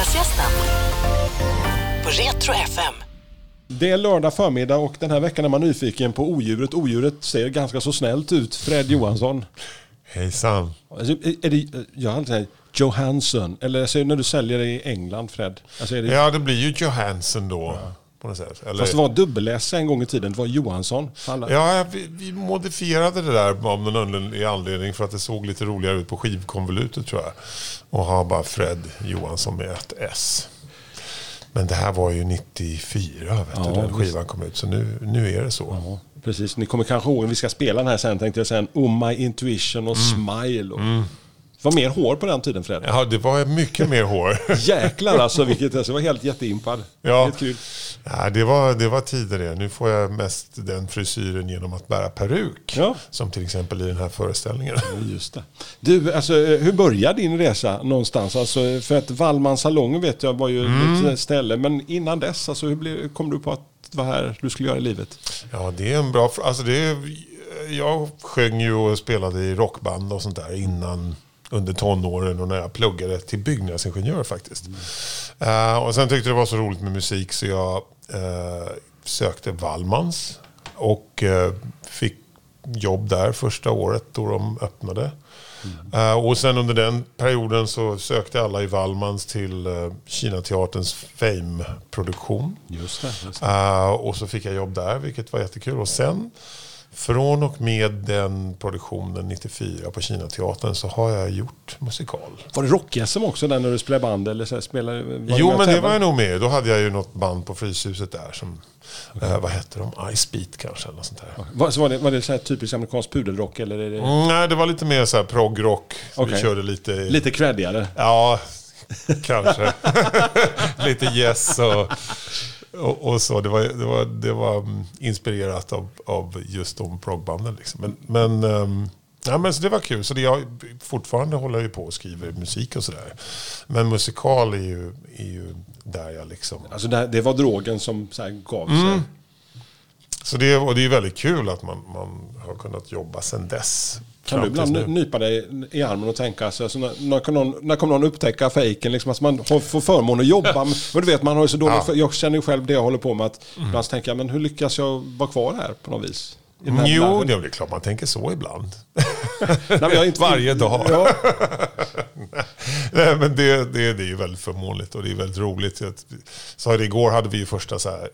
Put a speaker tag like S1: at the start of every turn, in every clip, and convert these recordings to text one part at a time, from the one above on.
S1: Fredagsgästen på Retro FM.
S2: Det är lördag förmiddag och den här veckan är man nyfiken på odjuret. Odjuret ser ganska så snällt ut. Fred Johansson.
S3: Hejsan.
S2: Alltså, är det, jag har alltid sagt Johansson. Eller alltså, när du säljer det i England, Fred. Alltså, är det,
S3: Ja, det blir ju Johansson då. På något sätt. Eller,
S2: Fast det var dubbel-S en gång i tiden. Det var Johansson. Alla.
S3: Ja, vi, vi modifierade det där av någon anledning för att det såg lite roligare ut på skivkonvolutet tror jag. Och ha bara Fred Johansson med ett S. Men det här var ju 94 vet
S2: Ja,
S3: du, den
S2: visst.
S3: skivan kom ut. Så nu, nu är det så.
S2: Ja, precis. Ni kommer kanske ihåg, vi ska spela den här sen, tänkte jag sen. Oh My Intuition och Smile. Och... Det var mer hår på den tiden, Fred.
S3: Ja, det var mycket mer hår.
S2: Jäklar alltså, vilket, alltså, jag var helt jätteimpad.
S3: Ja.
S2: Helt kul.
S3: Ja, det, var, det var tider det. Nu får jag mest den frisyren genom att bära peruk.
S2: Ja.
S3: Som till exempel i den här föreställningen.
S2: Ja, Just det. Du, alltså, hur började din resa någonstans? Alltså, för att Wallmans salong vet jag var ju
S3: Mm.
S2: ett ställe. Men innan dess, alltså, hur blev, kom du på att det var här du skulle göra i livet?
S3: Ja, det är en bra fråga. Alltså det är, jag sjöng ju och spelade i rockband och sånt där innan under tonåren och när jag pluggade till byggnadsingenjör faktiskt. Eh, och sen tyckte jag det var så roligt med musik så jag eh, sökte Wallmans och eh, fick jobb där första året då de öppnade. Eh, och sen under den perioden så sökte alla i Wallmans till uh, Kinateaterns Fame-produktion.
S2: Just det. Just
S3: Uh, och så fick jag jobb där, vilket var jättekul. Och sen, från och med den produktionen 94 på Kinateatern så har jag gjort musikal.
S2: Var det rock-SM också där när du spelade band? Eller så spelade,
S3: jo, men det var jag nog med. Då hade jag ju något band på Fryshuset där som, eh, vad hette de? Ice Beat kanske, eller sånt där.
S2: Var, så var det, var det så här typisk amerikansk pudelrock? Eller det
S3: Mm, nej, det var lite mer så här proggrock.
S2: Okej.
S3: Vi körde lite...
S2: lite creddigare?
S3: Ja, kanske. Lite yes och, och, och så. Det var, det var, det var mm, inspirerat av, av just de progbanden. Liksom. Men, men, ehm, ja, men så det var kul. Så det, jag fortfarande håller jag ju på och skriver musik och sådär. Men musikal är ju, är ju där jag liksom...
S2: Alltså det, var drogen som så här, gav sig?
S3: Så det, och det är väldigt kul att man, man har kunnat jobba sedan dess.
S2: Kan du ibland nypa dig i armen och tänka, alltså, alltså, när, när, någon, när kommer någon upptäcka fejken? Liksom, alltså, man har, får förmån att jobba. Men du vet, man har så dåligt,
S3: Ja.
S2: jag känner ju själv det jag håller på med. Att Ibland så tänker jag, men hur lyckas jag vara kvar här på något vis? Här
S3: Jo, det är klart man tänker så ibland.
S2: Nej, inte
S3: Varje dag.
S2: Ja,
S3: Nej, men det, det, det är ju väldigt förmånligt och det är väldigt roligt. Jag sa det igår hade vi ju första så här,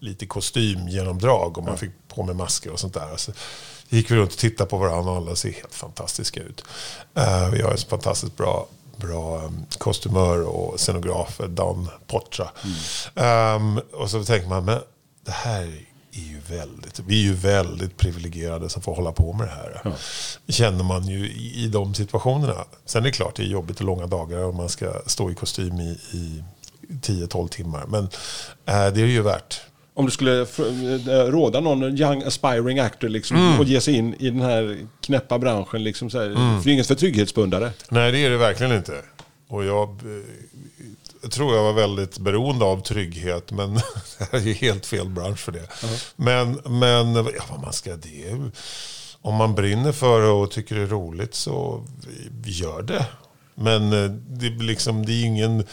S3: lite kostymgenomdrag och man fick på med masker och sånt där. Alltså, gick vi runt och tittade på varandra och alla ser helt fantastiska ut. Eh, vi har en fantastiskt bra bra um, kostymör och scenograf, Dan Potra. Ehm, och så tänker man, men det här är ju väldigt, vi är ju väldigt privilegierade som får hålla på med det här. Känner man ju i, i de situationerna. Sen är det klart, det är jobbigt och långa dagar och man ska stå i kostym i, i 10-12 timmar. Men eh, det är ju värt.
S2: Om du skulle eh, råda någon young aspiring actor liksom, och ge sig in i den här knäppa branschen. Liksom, så här, För det är inget för trygghetsbundare.
S3: Nej, det är det verkligen inte. Och jag, eh, jag tror jag var väldigt beroende av trygghet, men det här är ju helt fel bransch för det. Men, men ja, vad man ska, det om man brinner för det och tycker det är roligt så gör det. Men eh, det, liksom, det är ingen...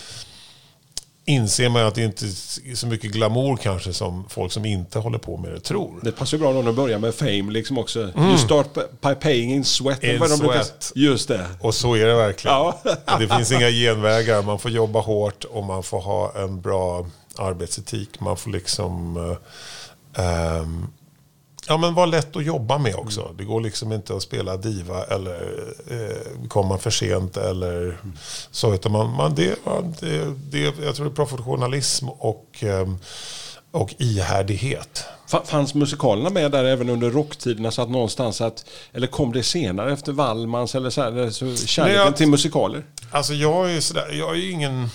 S3: Inser man att det inte är så mycket glamour kanske som folk som inte håller på med det tror.
S2: Det passar ju bra när du börjar med fame liksom också. You start by paying in sweat.
S3: In
S2: brukar-
S3: sweat.
S2: Just det.
S3: Och så är det verkligen.
S2: Ja.
S3: Det finns inga genvägar. Man får jobba hårt och man får ha en bra arbetsetik. Man får liksom... ehm, ja, men vara lätt att jobba med också. Det går liksom inte att spela diva eller eh, komma för sent eller så. Utan man, man, det, det, det, jag tror det är professionalism och, ehm, och ihärdighet.
S2: Fa- Fanns musikalerna med där även under rocktiderna så att någonstans att, eller kom det senare efter Wallmans eller så här, så kärleken
S3: jag-
S2: till musikaler?
S3: Alltså jag är sådär, jag är ingen...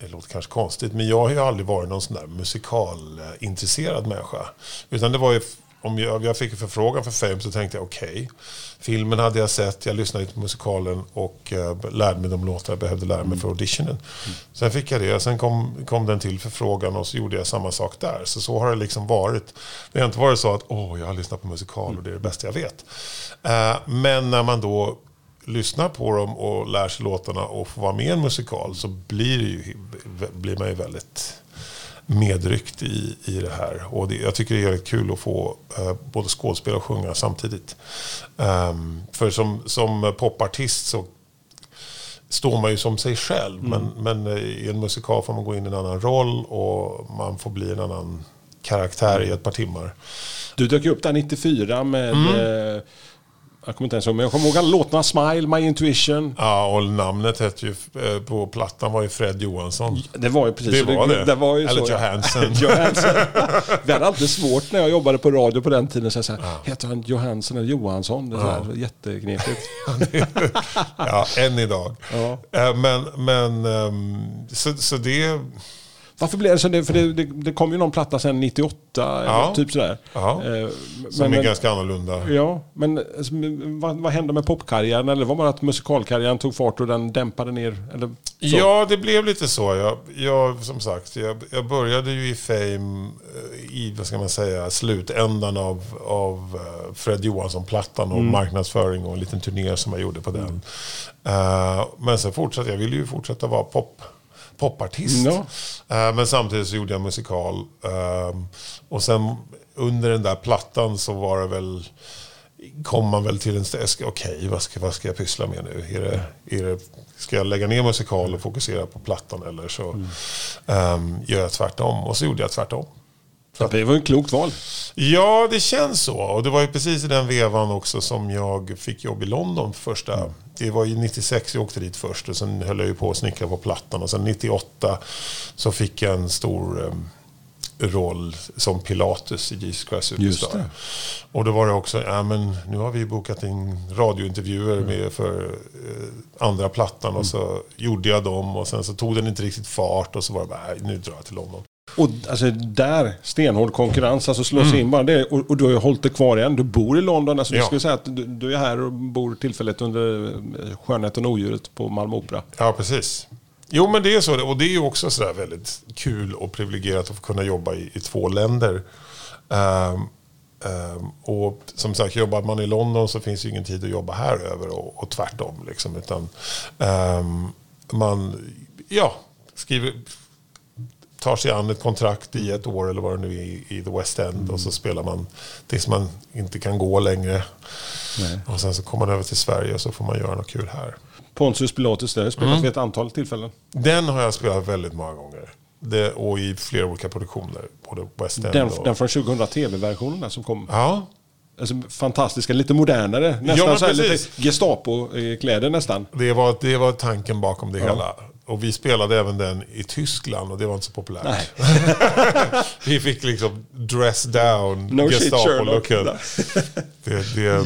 S3: Det låter kanske konstigt, men jag har ju aldrig varit någon sån där musikalintresserad människa. Utan det var ju, om jag, jag fick en förfrågan för Fame så tänkte jag okej. filmen hade jag sett, jag lyssnade på musikalen och eh, lärde mig de låtar jag behövde lära mig för auditionen. Sen fick jag det, sen kom, kom den till förfrågan och så gjorde jag samma sak där. Så så har det liksom varit. Det har inte varit så att åh, jag har lyssnat på musikal och det är det bästa jag vet. Eh, men när man då lyssnar på dem och lär sig låtarna och får vara med i en musikal så blir, det ju, blir man ju väldigt medryckt i, i det här. Och det, jag tycker det är väldigt kul att få eh, både skådespela och sjunga samtidigt. Um, för som, som popartist så står man ju som sig själv. Mm. Men, men eh, i en musikal får man gå in i en annan roll och man får bli en annan karaktär i ett par timmar.
S2: Du dök ju upp där 94 med mm. Jag kommer inte ens ihåg, men jag kommer ihåg alla låtarna. Smile, My Intuition.
S3: Ja, och namnet hette ju, eh, på plattan var ju Fred Johansson.
S2: Det var ju precis
S3: det. Var det.
S2: det var ju
S3: Eller
S2: så,
S3: Johansson.
S2: Johansson. Vi hade alltid svårt när jag jobbade på radio på den tiden. Så här, ja. Heter han Johansson eller Johansson? Det är ja. jätteknepigt.
S3: ja, än idag. Ja. Eh, men, men ehm, så, så det...
S2: Varför blev det så? För det, det, det kom ju någon platta sen 98, ja. typ sådär.
S3: Ja. Eh, Som men, är ganska annorlunda.
S2: Ja, men alltså, vad, vad, hände med popkarriären? Eller var det bara att musikalkarriären tog fart och den dämpade ner? Eller
S3: ja, det blev lite så. Jag, jag som sagt, jag, jag, började ju i Fame eh, i, vad ska man säga, slutändan av, av eh, Fred Johansson-plattan och mm. marknadsföring och en liten turné som jag gjorde på den. Mm. Uh, men sen fortsatte jag, ville ju fortsätta vara pop popartist. Ja. Uh, men samtidigt så gjorde jag musikal. Uh, och sen under den där plattan så var det väl kom man väl till en ställe, okej okay, vad, ska, vad ska jag pyssla med nu? Är det, är det, ska jag lägga ner musikal och fokusera på plattan eller så mm. um, gör jag tvärtom? Och så gjorde jag tvärtom.
S2: Så det var ett klokt val.
S3: Ja, det känns så. Och det var ju precis i den vevan också som jag fick jobb i London första. Mm. Det var ju 96 jag åkte dit först och sen höll jag ju på att snickra på plattan. Och sen 98 så fick jag en stor um, roll som Pilatus i Jesus Christ Superstar. Och då var det också, ja men nu har vi bokat in radiointervjuer mm. med för eh, andra plattan och mm. så gjorde jag dem och sen så tog den inte riktigt fart och så var det bara, nu drar jag till London.
S2: Och alltså där, stenhård konkurrens, alltså slå sig mm. in bara det. Och, och, du har ju hållit dig kvar igen. Du bor i London. Alltså, ja. Du skulle säga att du, du, är här och bor tillfälligt under eh, Skönheten och odjuret på Malmö Opera.
S3: Ja, precis. Jo, men det är så. Och det är ju också sådär väldigt kul och privilegierat att få kunna jobba i, i två länder. Um, um, och som sagt, jobbar man i London så finns ju ingen tid att jobba här över och, och tvärtom. Liksom, utan um, man, ja, skriver tar sig an ett kontrakt i ett år eller vad det nu är i The West End mm. och så spelar man tills man inte kan gå längre. Nej. Och sen så kommer man över till Sverige och så får man göra något kul här.
S2: Pontius Pilatus, det har spelat mm. vid ett antal tillfällen.
S3: Den har jag spelat väldigt många gånger. Det, och i flera olika produktioner. Både West End
S2: den,
S3: och...
S2: den från 2000 TV-versionen som kom.
S3: Ja.
S2: Alltså, fantastiska, lite modernare. Nästan ja, så här, lite Gestapo-kläder nästan.
S3: Det var, det var tanken bakom det ja. hela. Och vi spelade även den i Tyskland och det var inte så populärt. vi fick liksom dress down,
S2: no
S3: Gestapo-looken. det, det,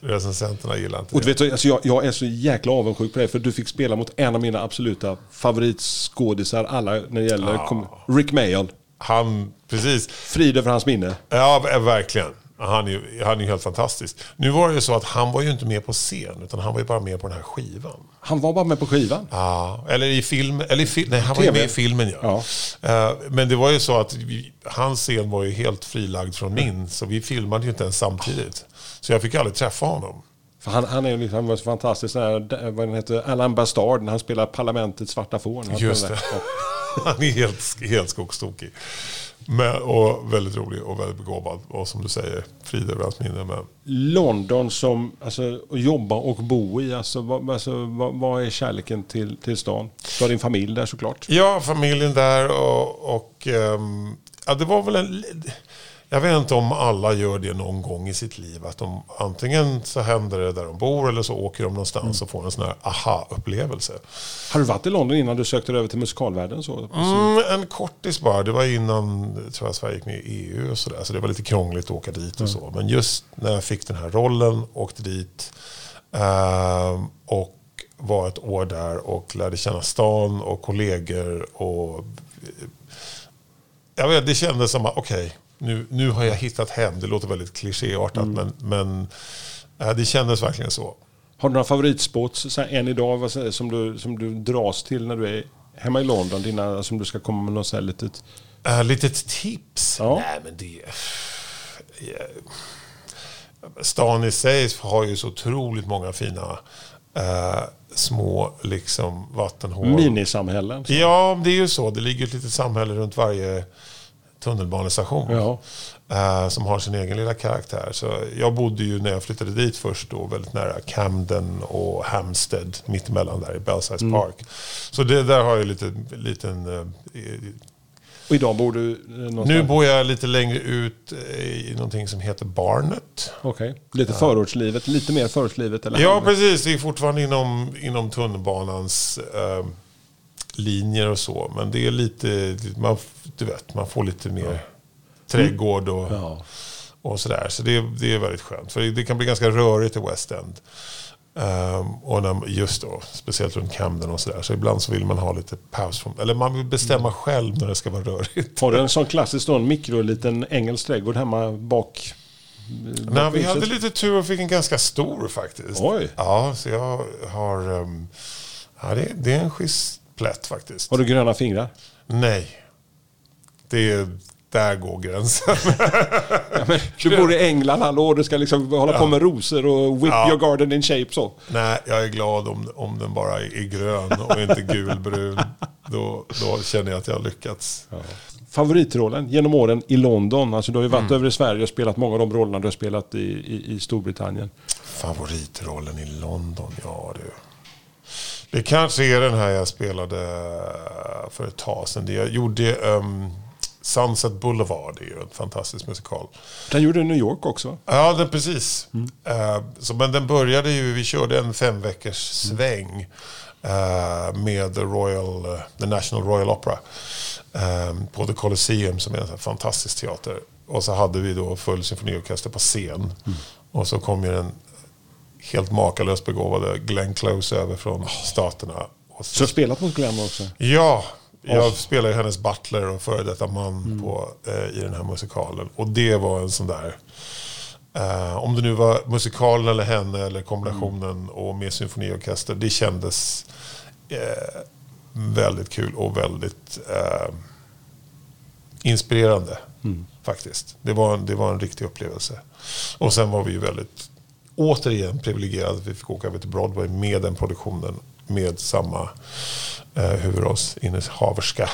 S3: recensenterna gillade inte
S2: och det. Vet, alltså jag, jag, är så jäkla avundsjuk på dig för du fick spela mot en av mina absoluta favoritskådisar alla när det gäller ah. Rick Mayall.
S3: Han, precis.
S2: Frid över hans minne.
S3: Ja, verkligen. Han är, han är helt fantastisk. Nu var det ju så att han var ju inte med på scen, utan han var ju bara med på den här skivan.
S2: Han var bara med på skivan?
S3: Ja, eller i film, eller i fil, nej, han TV. var ju med i filmen ja. ja. Uh, men det var ju så att vi, hans scen var ju helt frilagd från min, så vi filmade ju inte ens samtidigt. Så jag fick aldrig träffa honom.
S2: För han, han är ju liksom, han fantastisk, här, vad den heter, Alan Bastard, när han spelar Parlamentets svarta fån.
S3: Just det. han är helt, helt skogstokig. Men, och väldigt rolig och väldigt begåvad. Och som du säger, frid över hans minne. Men...
S2: London som alltså, att jobba och bo i. Alltså, vad, alltså, vad, vad, är kärleken till, till stan? Du har din familj där såklart.
S3: Ja, familjen där och, och um, ja, det var väl en... Jag vet inte om alla gör det någon gång i sitt liv. Att de, antingen så händer det där de bor eller så åker de någonstans mm. och får en sån här aha-upplevelse.
S2: Har du varit i London innan du sökte dig över till musikalvärlden? Så?
S3: Mm, en kortis bara. Det var innan tror jag, Sverige gick med i EU och sådär. Så det var lite krångligt att åka dit och mm. så. Men just när jag fick den här rollen, åkte dit eh, och var ett år där och lärde känna stan och kollegor. och jag vet, Det kändes som att okej, okay, nu, nu har jag hittat hem. Det låter väldigt klichéartat mm. men, men äh, det kändes verkligen så.
S2: Har du några favoritspots än idag som du, som du dras till när du är hemma i London? Dina, som du ska komma med något litet...
S3: Äh, litet tips? Ja. Nej men det... Yeah. Stan i sig har ju så otroligt många fina eh, små liksom, vattenhål.
S2: Minisamhällen. så.
S3: Ja, det är ju så. Det ligger ett litet samhälle runt varje tunnelbanestation.
S2: Ja.
S3: eh, som har sin egen lilla karaktär. Så jag bodde ju när jag flyttade dit först då väldigt nära Camden och Hampstead. Mittemellan där i Belsize
S2: Mm.
S3: Park. Så det där har jag lite liten... eh,
S2: Och idag bor du eh, någonstans?
S3: nu bor jag lite längre ut eh, i någonting som heter Barnet.
S2: Okej. Lite förortslivet, lite mer förortslivet eller?
S3: Ja, precis. Det är fortfarande inom, inom tunnelbanans eh, linjer och så. Men det är lite, man, du vet, man får lite mer trädgård och,
S2: Ja.
S3: och sådär. Så det, det är väldigt skönt. För det kan bli ganska rörigt i West End. Ehm, och när, just då, speciellt runt Camden och sådär. Så ibland så vill man ha lite paus. Från, eller man vill bestämma själv när det ska vara rörigt.
S2: Har du en sån klassisk då, en mikroliten engelsk trädgård hemma bak?
S3: Nej, vi hade lite tur och fick en ganska stor faktiskt.
S2: Oj.
S3: Ja, så jag har... ehm, ja, det, det är en schysst plätt faktiskt.
S2: Har du gröna fingrar?
S3: Nej. Det är, där går gränsen.
S2: Du bor i England hallå, och du ska liksom hålla på med rosor och whip
S3: Ja.
S2: your garden in shape så.
S3: Nej, jag är glad om, om den bara är grön och inte gulbrun. Då, då känner jag att jag har lyckats.
S2: Favoritrollen genom åren i London. Alltså du har ju
S3: Mm.
S2: varit över i Sverige och spelat många av de rollerna du har spelat i, i, i Storbritannien.
S3: Favoritrollen i London, ja du. Det kanske är den här jag spelade för ett tag sedan. Jag gjorde ehm, Sunset Boulevard, det är ju en fantastisk musikal.
S2: Den gjorde New York också.
S3: Ja, det, precis. Eh, så, men den började ju, vi körde en fem veckors sväng eh, med the, Royal, eh, the National Royal Opera eh, på The Colosseum som är en fantastisk teater. Och så hade vi då full symfoniorkester på scen. Och så kom ju den helt makalöst begåvade Glenn Close över från Staterna. Och
S2: Så har spelat mot Glenn också?
S3: Ja, jag spelar ju hennes butler och före detta man på, eh, i den här musikalen. Och det var en sån där... Eh, om det nu var musikalen eller henne eller kombinationen och med symfoniorkester. Det kändes eh, väldigt kul och väldigt eh, inspirerande. Faktiskt. Det var, en, det var en riktig upplevelse. Och sen var vi ju väldigt, återigen privilegierade att vi fick åka över till Broadway med den produktionen. Med samma eh, huvudrollsinnehaverska.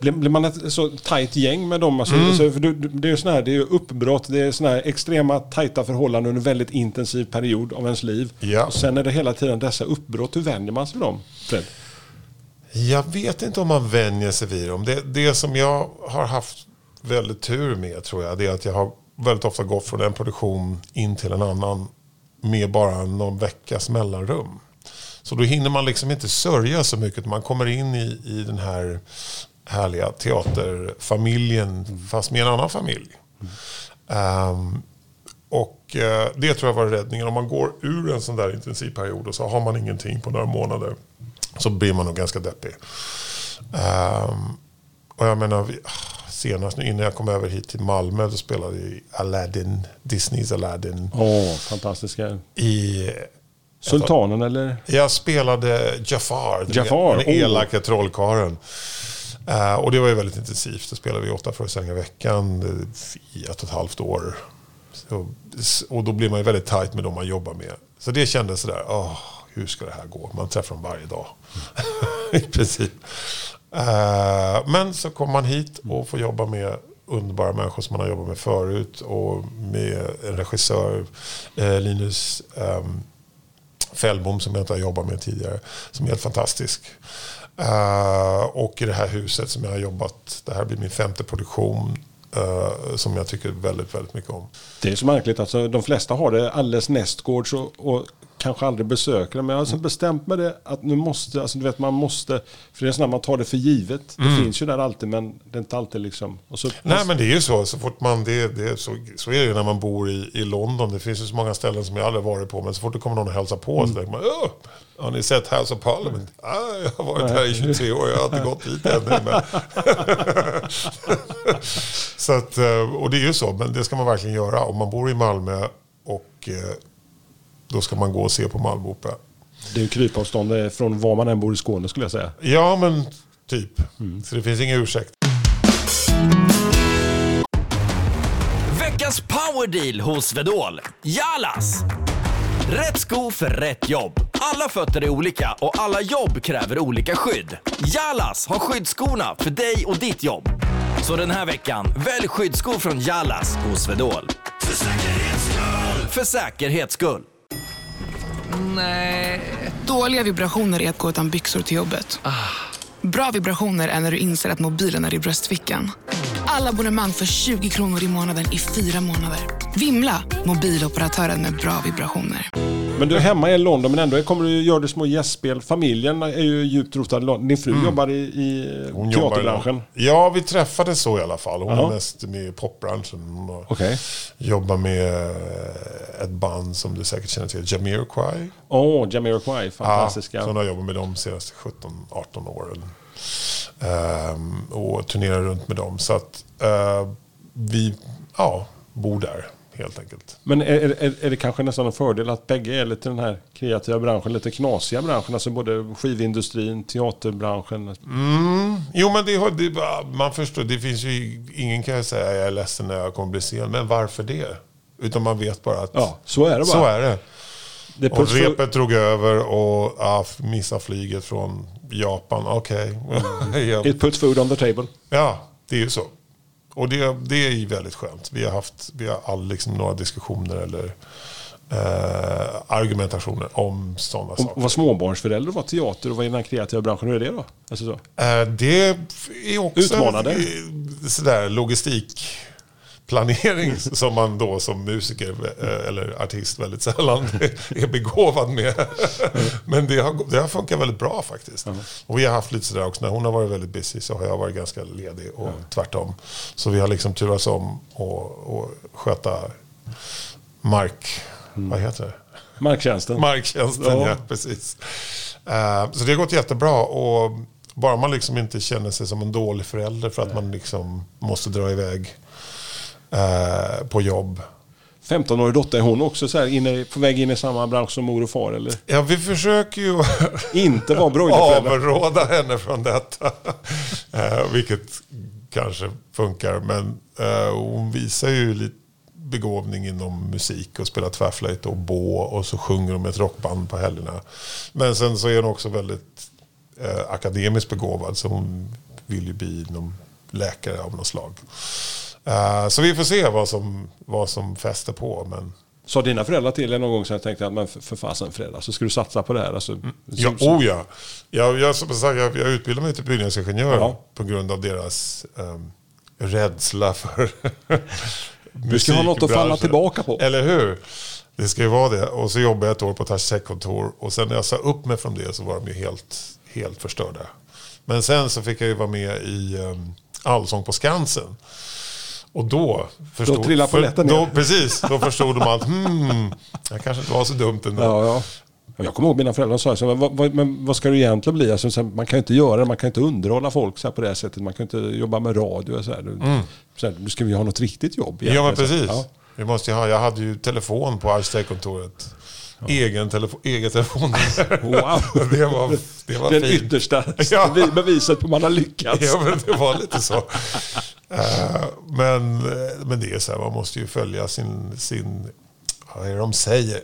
S2: Blir, blir man ett så tajt gäng med dem? Alltså,
S3: Mm.
S2: alltså, för du- det är ju här, det är uppbrott, det är såna här extrema tajta förhållanden under en väldigt intensiv period av ens liv.
S3: Ja.
S2: Och sen är det hela tiden dessa uppbrott. Hur vänjer man sig vid dem? Fred?
S3: Jag vet inte om man vänjer sig vid dem. Det, det som jag har haft väldigt tur med tror jag, det är att jag har väldigt ofta gått från en produktion in till en annan med bara någon veckas mellanrum. Så då hinner man liksom inte sörja så mycket. Man kommer in i, i den här härliga teaterfamiljen fast med en annan familj. Ehm, och eh, det tror jag var räddningen. Om man går ur en sån där intensiv period och så har man ingenting på några månader så blir man nog ganska deppig. Ehm, och jag menar, vi, senast nu innan jag kom över hit till Malmö då spelade jag Aladdin, Disneys Aladdin.
S2: Åh, fantastiska.
S3: I,
S2: Sultanen eller?
S3: jag spelade Jafar,
S2: Jafar,
S3: den
S2: oh.
S3: elaka trollkarlen. Eh, och det var ju väldigt intensivt. Då spelade vi åtta föreställningar i veckan i ett och ett halvt år. Så, och då blir man ju väldigt tajt med de man jobbar med. Så det kändes sådär, åh, hur ska det här gå? Man träffar dem varje dag. I princip. Eh, men så kommer man hit och får jobba med underbara människor som man har jobbat med förut. Och med en regissör, eh, Linus ehm, Fällbom som jag inte har jobbat med tidigare. Som är helt fantastisk. Eh, och i det här huset som jag har jobbat. Det här blir min femte produktion. som jag tycker väldigt, väldigt mycket om.
S2: Det är så märkligt. Alltså, de flesta har det alldeles nästgårds och, och kanske aldrig besöker det. Men jag har alltså bestämt mig det att nu måste, alltså, du vet man måste, för det är sådär man tar det för givet. Det finns ju där alltid men det är inte alltid liksom. Så,
S3: Nej men det är ju så, så fort man, det, det, så, så är det ju när man bor i, i London. Det finns ju så många ställen som jag aldrig varit på. Men så fort det kommer någon och hälsar på så tänker man, Åh, har ni sett House of Parliament? Ah, jag har varit här i 23 år, jag har inte gått dit ännu. Men... så att, eh, och det är ju så, men det ska man verkligen göra. Om man bor i Malmö och eh, då ska man gå och se på Malmö Opera.
S2: det är krypavstånd från var man än bor i Skåne skulle jag säga.
S3: Ja men typ. Så det finns ingen ursäkt.
S4: Veckans powerdeal hos Vedol. Jalas! Rätt sko för rätt jobb. Alla fötter är olika och alla jobb kräver olika skydd. Jallas har skyddsskorna för dig och ditt jobb. Så den här veckan, välj skyddsskor från Jallas hos Swedol. För säkerhets skull! För säkerhets skull.
S5: Dåliga vibrationer är att gå utan byxor till jobbet. Bra vibrationer är när du inser att mobilen är i bröstfickan. Alla abonnemang för 20 kronor i månaden i fyra månader. Vimla! Mobiloperatören med bra vibrationer.
S2: Men du är hemma i London men ändå kommer du göra det små gästspel. Familjen är ju djupt rotad i London. Din fru jobbar i, i
S3: Hon jobbar
S2: teaterbranschen.
S3: Ja, vi träffades så i alla fall. Hon
S2: Ja.
S3: är mest med i popbranschen. Har-
S2: Okej.
S3: jobbar med eh, ett band som du säkert känner till, Jamiroquai.
S2: Åh, Jamiroquai. Fantastiska.
S3: Ja, så hon har jobbat med dem de senaste 17-18 åren. Ehm, och turnerar runt med dem. Så att eh, vi ja, bor där helt enkelt.
S2: Men är, är, är det kanske nästan en fördel att bägge är lite den här kreativa branschen, lite knasiga branschen, alltså både skivindustrin, teaterbranschen.
S3: Jo, men det, det, man förstår, det finns ju ingen kan jag säga jag är ledsen när jag kommer bli sen. Men varför det? Utan man vet bara att
S2: Ja, så är det bara.
S3: så är det.
S2: Det
S3: Och repet drog över och ja, missade flyget från Japan. Okej. ja.
S2: It puts food on the table.
S3: ja, det är ju så. Och det, det är ju väldigt skönt. Vi har haft vi har aldrig liksom några diskussioner eller eh, argumentationer om sådana
S2: Om
S3: saker.
S2: var småbarnsförälder var teater och var i den kreativa branschen, hur är det då? Alltså så.
S3: Eh, det är också
S2: Utmanande.
S3: eh, sådär logistikplanering som man då som musiker eh, eller artist väldigt sällan är begåvad med. Men det har, det har funkat väldigt bra faktiskt. Och vi har haft lite sådär också, när hon har varit väldigt busy så har jag varit ganska ledig och tvärtom. Så vi har liksom turats om och, och sköta mark... Vad heter det?
S2: Marktjänsten.
S3: Marktjänsten, ja.
S2: Ja.
S3: precis. Eh, så det har gått jättebra. Och bara man liksom inte känner sig som en dålig förälder för att man liksom måste dra iväg eh, på jobb.
S2: 15-årig dotter, är hon också så här inne, på väg in i samma bransch som mor och far? Eller?
S3: Ja, vi försöker ju
S2: Inte vara
S3: avråda henne från detta. Eh, vilket kanske funkar. Men eh, hon visar ju lite begåvning inom musik och spelar tvärflöjt och bå och så sjunger de ett rockband på helgerna. Men sen så är hon också väldigt eh, akademiskt begåvad så hon vill ju bli någon läkare av något slag. Eh, så vi får se vad som, vad som fäster på. Men
S2: Sa dina föräldrar till dig någon gång så jag tänkte att men för, fasen föräldrar så ska du satsa på det här? Alltså,
S3: Ja,
S2: så-
S3: oh ja. Jag, jag, som sagt, jag, jag utbildade mig till byggnadsingenjör
S2: Ja.
S3: på grund av deras um, rädsla för
S2: Du ska ha något att falla tillbaka på.
S3: Eller hur? Det ska ju vara det. Och så jobbade jag ett år på ett arkitektkontor. Och sen när jag sa upp mig från det så var de ju helt, helt förstörda. Men sen så fick jag ju vara med i um, Allsång på Skansen. Och då förstod...
S2: trillade polletten
S3: då,
S2: ner.
S3: Precis, då förstod de att hmm, jag kanske inte var så dumt ändå.
S2: Ja, ja. Jag kommer ihåg mina föräldrar sa så, men vad, vad, men vad ska du egentligen bli? Alltså, man kan ju inte göra det, man kan inte underhålla folk så på det här sättet. Man kan inte jobba med radio så här. Du, så här, du ska ju ha något riktigt jobb.
S3: Mm. Ja, men
S2: egentligen.
S3: precis.
S2: Ja.
S3: Vi måste ha, jag hade ju telefon på arkitektkontoret. Egen, telefon, egen telefon.
S2: Wow.
S3: det var, det var
S2: Den
S3: fint.
S2: yttersta
S3: Ja.
S2: bevi- beviset på att man har lyckats.
S3: Ja, men det var lite så. Eh, men, eh, men det är så här, man måste ju följa sin... sin vad är det de säger?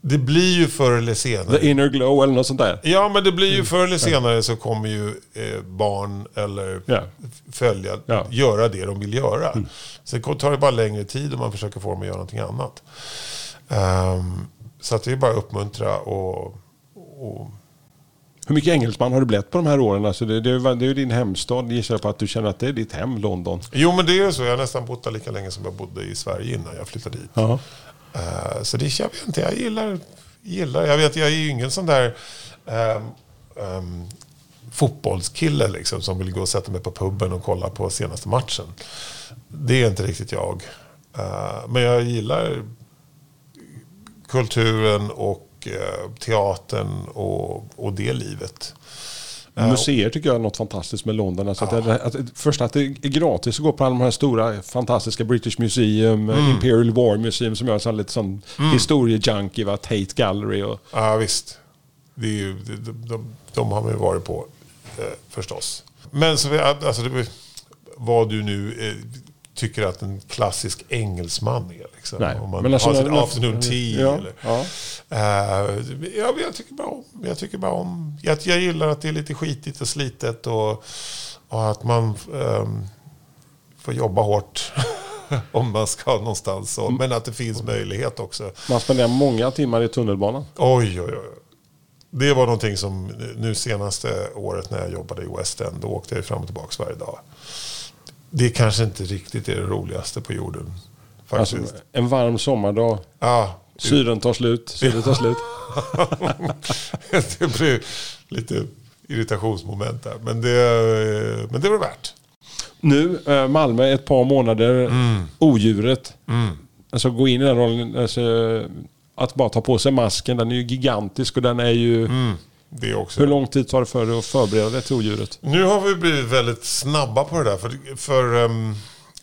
S3: Det- blir ju förr eller senare.
S2: The inner glow eller något sånt där.
S3: Ja, men det blir ju förr eller senare så kommer ju eh, barn eller
S2: Ja.
S3: följa,
S2: Ja. Mm.
S3: göra det de vill göra. Sen tar det bara längre tid om man försöker få dem att göra någonting annat. Ehm, så att det är bara att uppmuntra och, och
S2: Hur mycket engelsman har du blivit på de här åren? Alltså det, det, det är ju din hemstad, gissar jag på att du känner att det är ditt hem, London.
S3: Jo, men det är ju så. Jag har nästan bott där lika länge som jag bodde i Sverige innan jag flyttade dit.
S2: Ja.
S3: Eh, så det jag vet inte, jag gillar, gillar. Jag vet, jag är ju ingen sån där ehm, ehm, fotbollskille liksom, som vill gå och sätta mig på puben och kolla på senaste matchen. Det är inte riktigt jag. Eh, men jag gillar kulturen och eh, teatern och, och det livet.
S2: Museer tycker jag är något fantastiskt med London. Alltså att det, att, först att det är gratis att gå på alla de här stora fantastiska British Museum,
S3: Mm.
S2: Imperial War Museum som gör sån lite sån historiejunkie, va? Tate Gallery och...
S3: Ja, visst. Det är ju, de, de, de, de har man ju varit på eh, förstås. Men så alltså, det, vad du nu eh, tycker att en klassisk engelsman är. Liksom.
S2: Nej,
S3: Om man
S2: men alltså
S3: har
S2: när-
S3: afternoon tea.
S2: Ja,
S3: eller,
S2: ja.
S3: Eh, ja, jag tycker bara om. Jag, tycker bara om jag, jag gillar att det är lite skitigt och slitet och, och att man ehm, får jobba hårt om man ska någonstans. Och, men att det finns möjlighet också.
S2: Man spenderar många timmar i tunnelbanan.
S3: Oj, oj, oj. Det var någonting som nu senaste året när jag jobbade i West End, då åkte jag fram och tillbaka varje dag. Det kanske inte riktigt är det roligaste på jorden.
S2: Alltså,
S3: Faktiskt.
S2: en varm sommardag,
S3: ja,
S2: syren tar slut, syret tar slut.
S3: det blev lite irritationsmoment där. Men det, men det var värt.
S2: Nu, eh, Malmö, ett par månader,
S3: Mm.
S2: odjuret. Alltså gå in i den rollen, alltså, att bara ta på sig masken, den är ju gigantisk och den är ju...
S3: Mm. Det också.
S2: Hur lång tid tar det för dig att förbereda dig till odjuret?
S3: Nu har vi blivit väldigt snabba på det där. För, för ehm,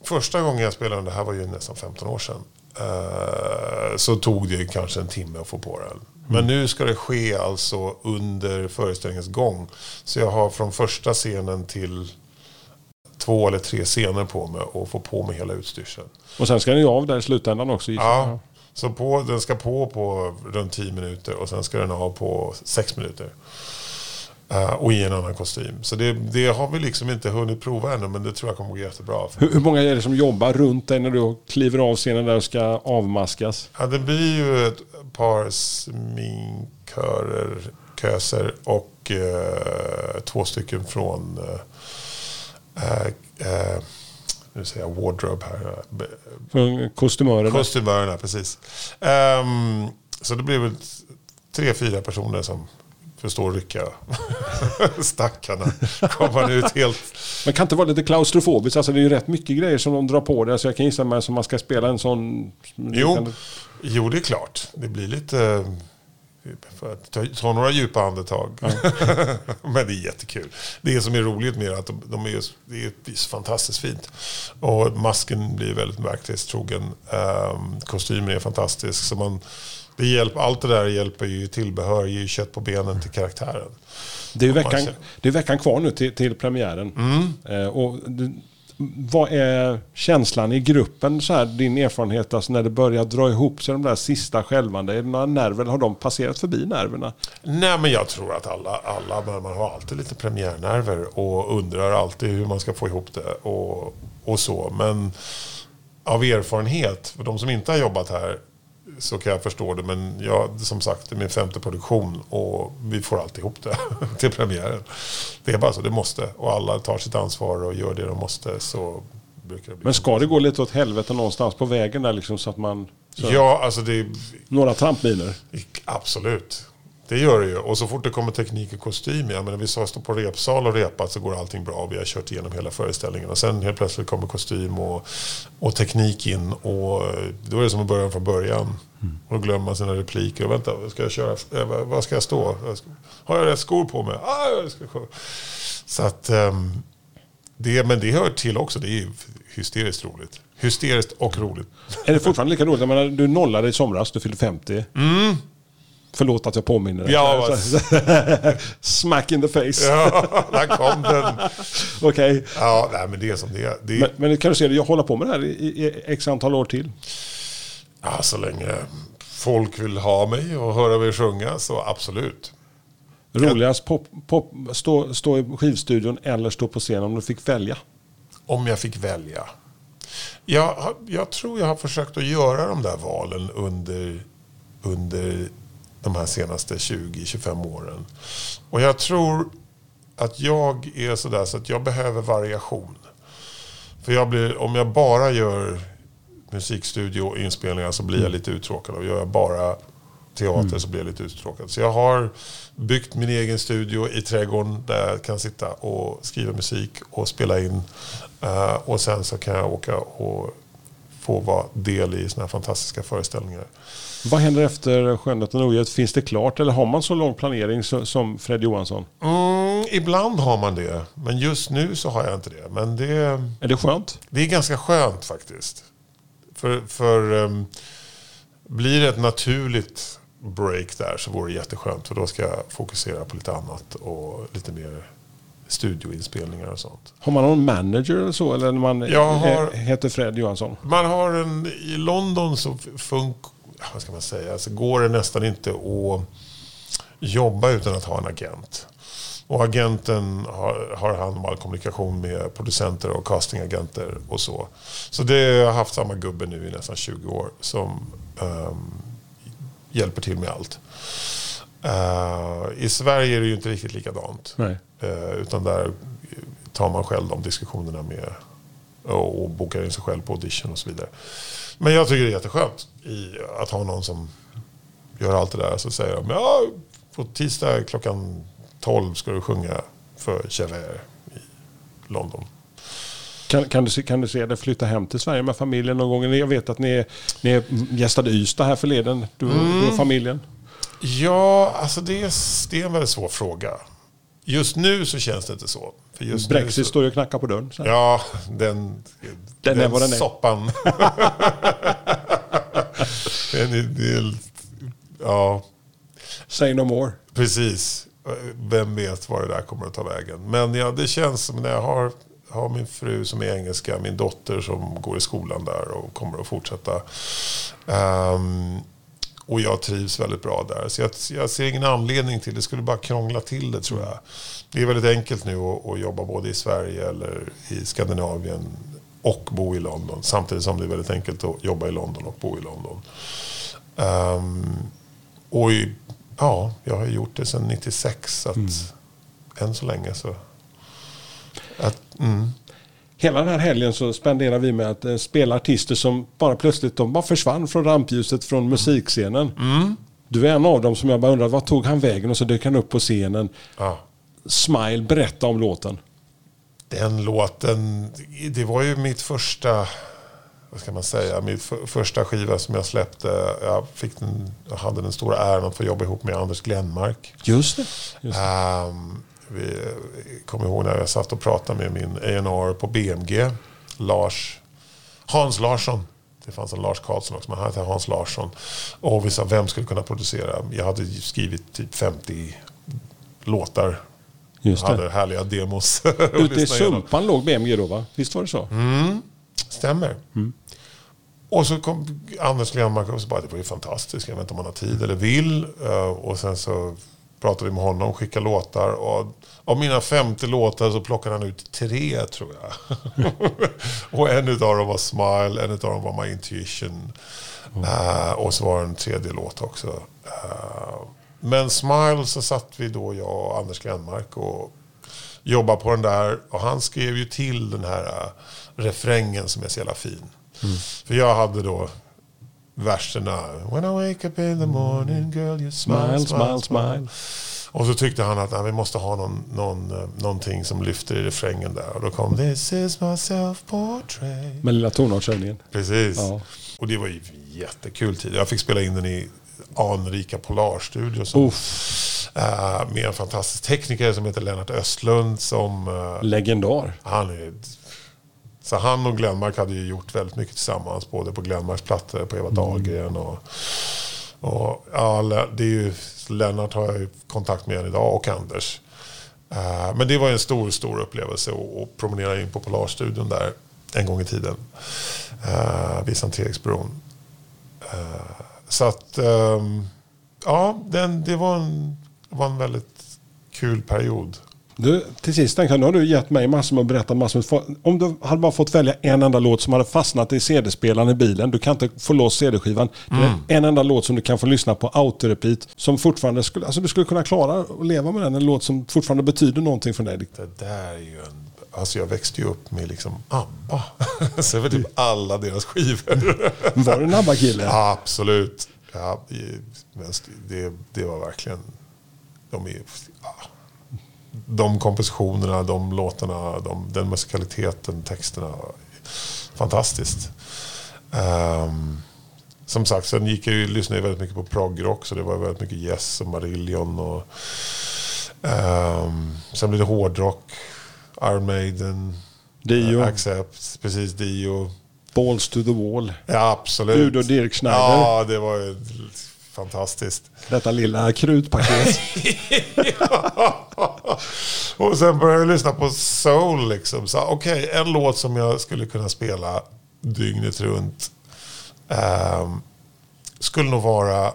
S3: första gången jag spelade, det här var ju nästan 15 år sedan. eh, så tog det kanske en timme att få på den. Men nu ska det ske alltså under föreställningens gång. Så jag har från första scenen till två eller tre scener på mig och få på mig hela utstyrseln.
S2: Och sen ska den ju av där i slutändan också.
S3: Ja, så på, den ska på på runt 10 minuter och sen ska den av på 6 minuter. Eh, och i en annan kostym. Så det, det har vi liksom inte hunnit prova ännu men det tror jag kommer gå jättebra.
S2: Hur, hur många är det som jobbar runt dig när du kliver av scenen där och ska avmaskas?
S3: Ja, det blir ju ett par sminkörer, köser och eh, två stycken från eh, eh, eh, nu säger jag wardrobe här.
S2: Från kostymörerna?
S3: Kostymörerna, precis. Ehm, så det blir väl tre, fyra personer som förstår rycka. Stackarna. Kommer man ut helt...
S2: Man kan inte vara lite klaustrofobiskt. Alltså det är ju rätt mycket grejer som de drar på dig. Alltså jag kan gissa mig som man ska spela en sån...
S3: Jo, jo, det är klart. Det blir lite... För att ta, ta några djupa andetag. Men det är jättekul. Det som är roligt med att de, de är, det är så fantastiskt fint. Och masken blir väldigt verklighetstrogen. Um, kostymen är fantastisk. Så man, det hjälper, allt det där hjälper ju tillbehör, ger ju kött på benen till karaktären.
S2: Det är veckan, det är veckan kvar nu till, till premiären.
S3: Mm.
S2: Eh, och du, vad är känslan i gruppen, så här, din erfarenhet, alltså när det börjar dra ihop sig de där sista skälvande? Är det några nerver, har de passerat förbi nerverna?
S3: Nej, men jag tror att alla, alla man har alltid lite premiärnerver och undrar alltid hur man ska få ihop det och, och så. Men av erfarenhet, för de som inte har jobbat här, så kan jag förstå det. Men jag, som sagt, det är min femte produktion och vi får alltid ihop det till premiären. Det är bara så, det måste. Och alla tar sitt ansvar och gör det de måste så brukar det bli.
S2: Men ska det gå lite åt helvete någonstans på vägen där liksom så att man... Så,
S3: Ja, alltså det
S2: Några trampminer?
S3: Absolut. Det gör det ju. Och så fort det kommer teknik och kostym, jag menar, vi stått på repsal och repat så går allting bra. Vi har kört igenom hela föreställningen. Och sen helt plötsligt kommer kostym och, och teknik in. Och då är det som att börja från början. Och då glömmer man sina repliker. Och vänta, ska jag köra? eh, vad- ska jag stå? Har jag rätt skor på mig? Ah, jag ska... Så att... ehm, det, men det hör till också. Det är hysteriskt roligt. Hysteriskt och roligt.
S2: Är det fortfarande lika roligt? Jag menar, du nollade i somras, du fyllde 50. Förlåt att jag påminner dig.
S3: Ja,
S2: Smack in the face.
S3: Ja, där kom den.
S2: Okej.
S3: Ja, nej, men det är som det är. Det
S2: Men, men kan du se det, jag håller på med det här i, i, x antal år till.
S3: Ja, så länge folk vill ha mig och höra mig sjunga så absolut.
S2: Roligast pop, pop, stå, stå i skivstudion eller stå på scen om du fick välja.
S3: Om jag fick välja. Jag, jag tror jag har försökt att göra de där valen under, under de här senaste 20-25 åren. Och jag tror att jag är sådär så att jag behöver variation. För jag blir, om jag bara gör musikstudioinspelningar så blir jag lite uttråkad. Och gör jag bara teater så blir jag lite uttråkad. Så jag har byggt min egen studio i trädgården där jag kan sitta och skriva musik och spela in. Eh, och sen så kan jag åka och få vara del i såna här fantastiska föreställningar.
S2: Vad händer efter Skönheten och odjuret? Finns det klart eller har man så lång planering som Fred Johansson?
S3: Mm, ibland har man det, men just nu så har jag inte det. Men det,
S2: Är det skönt?
S3: det är ganska skönt faktiskt. För, för um, blir det ett naturligt break där så vore det jätteskönt. För då ska jag fokusera på lite annat och lite mer studioinspelningar och sånt.
S2: Har man någon manager eller så? Eller man
S3: Jag har-
S2: heter Fred Johansson?
S3: Man har en, I London så funk, vad ska man säga, alltså går det nästan inte att jobba utan att ha en agent. Och agenten har, har hand om all kommunikation med producenter och castingagenter och så. Så det jag har haft samma gubbe nu i nästan 20 år som ehm, hjälper till med allt. Eh, I Sverige är det ju inte riktigt likadant.
S2: Nej.
S3: Eh, utan där tar man själv de diskussionerna med och, och bokar in sig själv på audition och så vidare. Men jag tycker det är jätteskönt i, att ha någon som gör allt det där. Så säger de, ja, på tisdag klockan 12 ska du sjunga för Javert i London.
S2: Kan, kan, du, se- kan du se det flytta hem till Sverige med familjen någon gång? Jag vet att ni, är- ni gästade Ystad här förleden, du,
S3: Mm.
S2: du och familjen.
S3: Ja, alltså det är, det är en väldigt svår fråga. Just nu så känns det inte så. För just
S2: Brexit
S3: så,
S2: står ju och knackar på dörren. Så.
S3: Ja, den,
S2: Den den är.
S3: soppan. den är, det är, ja,
S2: Say no more.
S3: precis. Vem vet var det där kommer att ta vägen. Men ja, det känns som när jag har, har min fru som är engelska, min dotter som går i skolan där och kommer att fortsätta. Ehm, och jag trivs väldigt bra där. Så jag, jag ser ingen anledning till det. skulle bara krångla till det tror jag. Det är väldigt enkelt nu att, att jobba både i Sverige eller i Skandinavien och bo i London. Samtidigt som det är väldigt enkelt att jobba i London och bo i London. Ehm, och i, ja, jag har gjort det sedan 96. Så att än så länge så... Att, mm.
S2: Hela den här helgen så spenderar vi med att eh, spela artister som bara plötsligt de bara försvann från rampljuset från musikscenen.
S3: Mm.
S2: Du är en av dem som jag bara undrar, vad tog han vägen? Och så dök han upp på scenen.
S3: ja.
S2: Smile, berätta om låten.
S3: Den låten, det var ju mitt första, vad ska man säga, för, första skiva som jag släppte. Jag, fick den, jag hade den stora äran att få jobba ihop med Anders Glenmark.
S2: Just det. Just det.
S3: Ehm, vi kommer ihåg när jag satt och pratade med min A&R på BMG, Lars, Hans Larsson. Det fanns en Lars Karlsson också, men han hette Hans Larsson. Och vi sa, vem skulle kunna producera? Jag hade skrivit typ 50 låtar.
S2: Just
S3: hade
S2: det.
S3: härliga demos.
S2: Ute i. Sumpan låg BMG då va? Visst var det så?
S3: Stämmer. Och så kom Anders Glenmark och så bara, det var ju fantastiskt. Jag vet inte om han har tid eller vill. Eh, Och sen så pratade vi med honom, skickade låtar. Och av mina 50 låtar så plockade han ut tre tror jag. och en utav dem var Smile, en utav dem var My Intuition. Eh, och så var det en tredje låt också. Eh, men Smile så satt vi då, jag och Anders Glenmark och jobbade på den där. Och han skrev ju till den här uh, refrängen som är så jävla fin. För jag hade då verserna. When I wake up in the morning girl you smile,
S2: Smile, smile, smile.
S3: Och så tyckte han att nej, vi måste ha någon, någon, eh, någonting som lyfter i refrängen där. Och då kom This is my self-portrait.
S2: Med lilla tonartshöjningen.
S3: Precis.
S2: Ja.
S3: Och det var ju jättekul tid. Jag fick spela in den i anrika Polarstudio. Som, eh, med en fantastisk tekniker som heter Lennart Östlund. Som, eh,
S2: Legendar.
S3: han är, så han och Glenmark hade ju gjort väldigt mycket tillsammans. Både på Glenmarks plattor, på Eva Dahlgren och... och ja, det är ju, Lennart har jag ju kontakt med än idag och Anders. Eh, men det var ju en stor, stor upplevelse att, promenera in på Polarstudion där en gång i tiden. Uh, vid Sankt Eriksbron. Eh, så att, ehm, ja, den, det var en, var en väldigt kul period.
S2: Du, till sist jag, nu har du gett mig massor med och berättat massor med. Om du hade bara fått välja en enda låt som hade fastnat i CD-spelaren i bilen. Du kan inte få loss CD-skivan. Det är en enda låt som du kan få lyssna på autorepeat. Som fortfarande skulle, alltså du skulle kunna klara att leva med den. En låt som fortfarande betyder någonting för dig.
S3: Det där är ju en... Alltså jag växte ju upp med liksom ABBA. Så var typ alla deras skivor.
S2: Var du en ABBA-kille?
S3: Absolut. Ja, det, det var verkligen... De, är, ja, de kompositionerna, de låtarna, de, den musikaliteten, texterna. Fantastiskt. Ehm, som sagt, sen gick jag ju, lyssnade jag väldigt mycket på progrock. Så det var väldigt mycket Yes och Marillion. Och, ehm, sen blev det hårdrock. Iron Maiden.
S2: Dio.
S3: Accept. Precis, Dio.
S2: Balls to the wall.
S3: Ja, absolut.
S2: Udo Dirk Schneider.
S3: Ja, det var ju fantastiskt.
S2: Detta lilla krutpaket.
S3: och sen började jag lyssna på soul. Liksom. Okej, en låt som jag skulle kunna spela dygnet runt ehm, skulle nog vara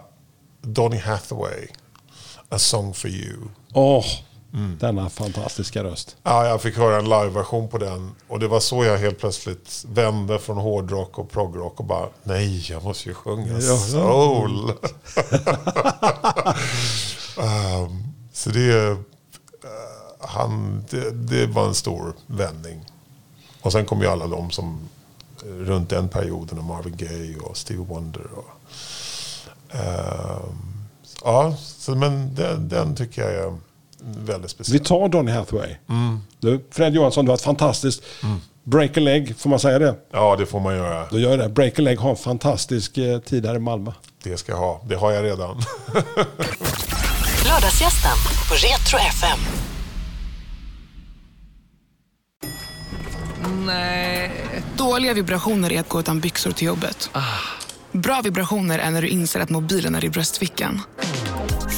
S3: Donny Hathaway, A Song For You.
S2: Åh, denna fantastiska röst.
S3: Ja, jag fick höra en liveversion på den. Och det var så jag helt plötsligt vände från hårdrock och progrock och bara, nej, jag måste ju sjunga soul. Ehm, så det, eh, han, det, det var en stor vändning. Och sen kom ju alla de som eh, runt den perioden, och Marvin Gaye och Stevie Wonder. Och, ehm, ja, så, men den, den tycker jag är väldigt speciell.
S2: Vi tar Donny Hathaway. Du, Fred Johansson, du har ett fantastiskt... Break a leg, får man säga det?
S3: Ja, det får man göra.
S2: Då gör det. Break a leg har en fantastisk eh, tid här i Malmö.
S3: Det ska jag ha. Det har jag redan.
S1: Lördagsgästen på Retro FM.
S5: Dåliga vibrationer är att gå utan byxor till jobbet. Bra vibrationer är när du inser att mobilen är i bröstfickan.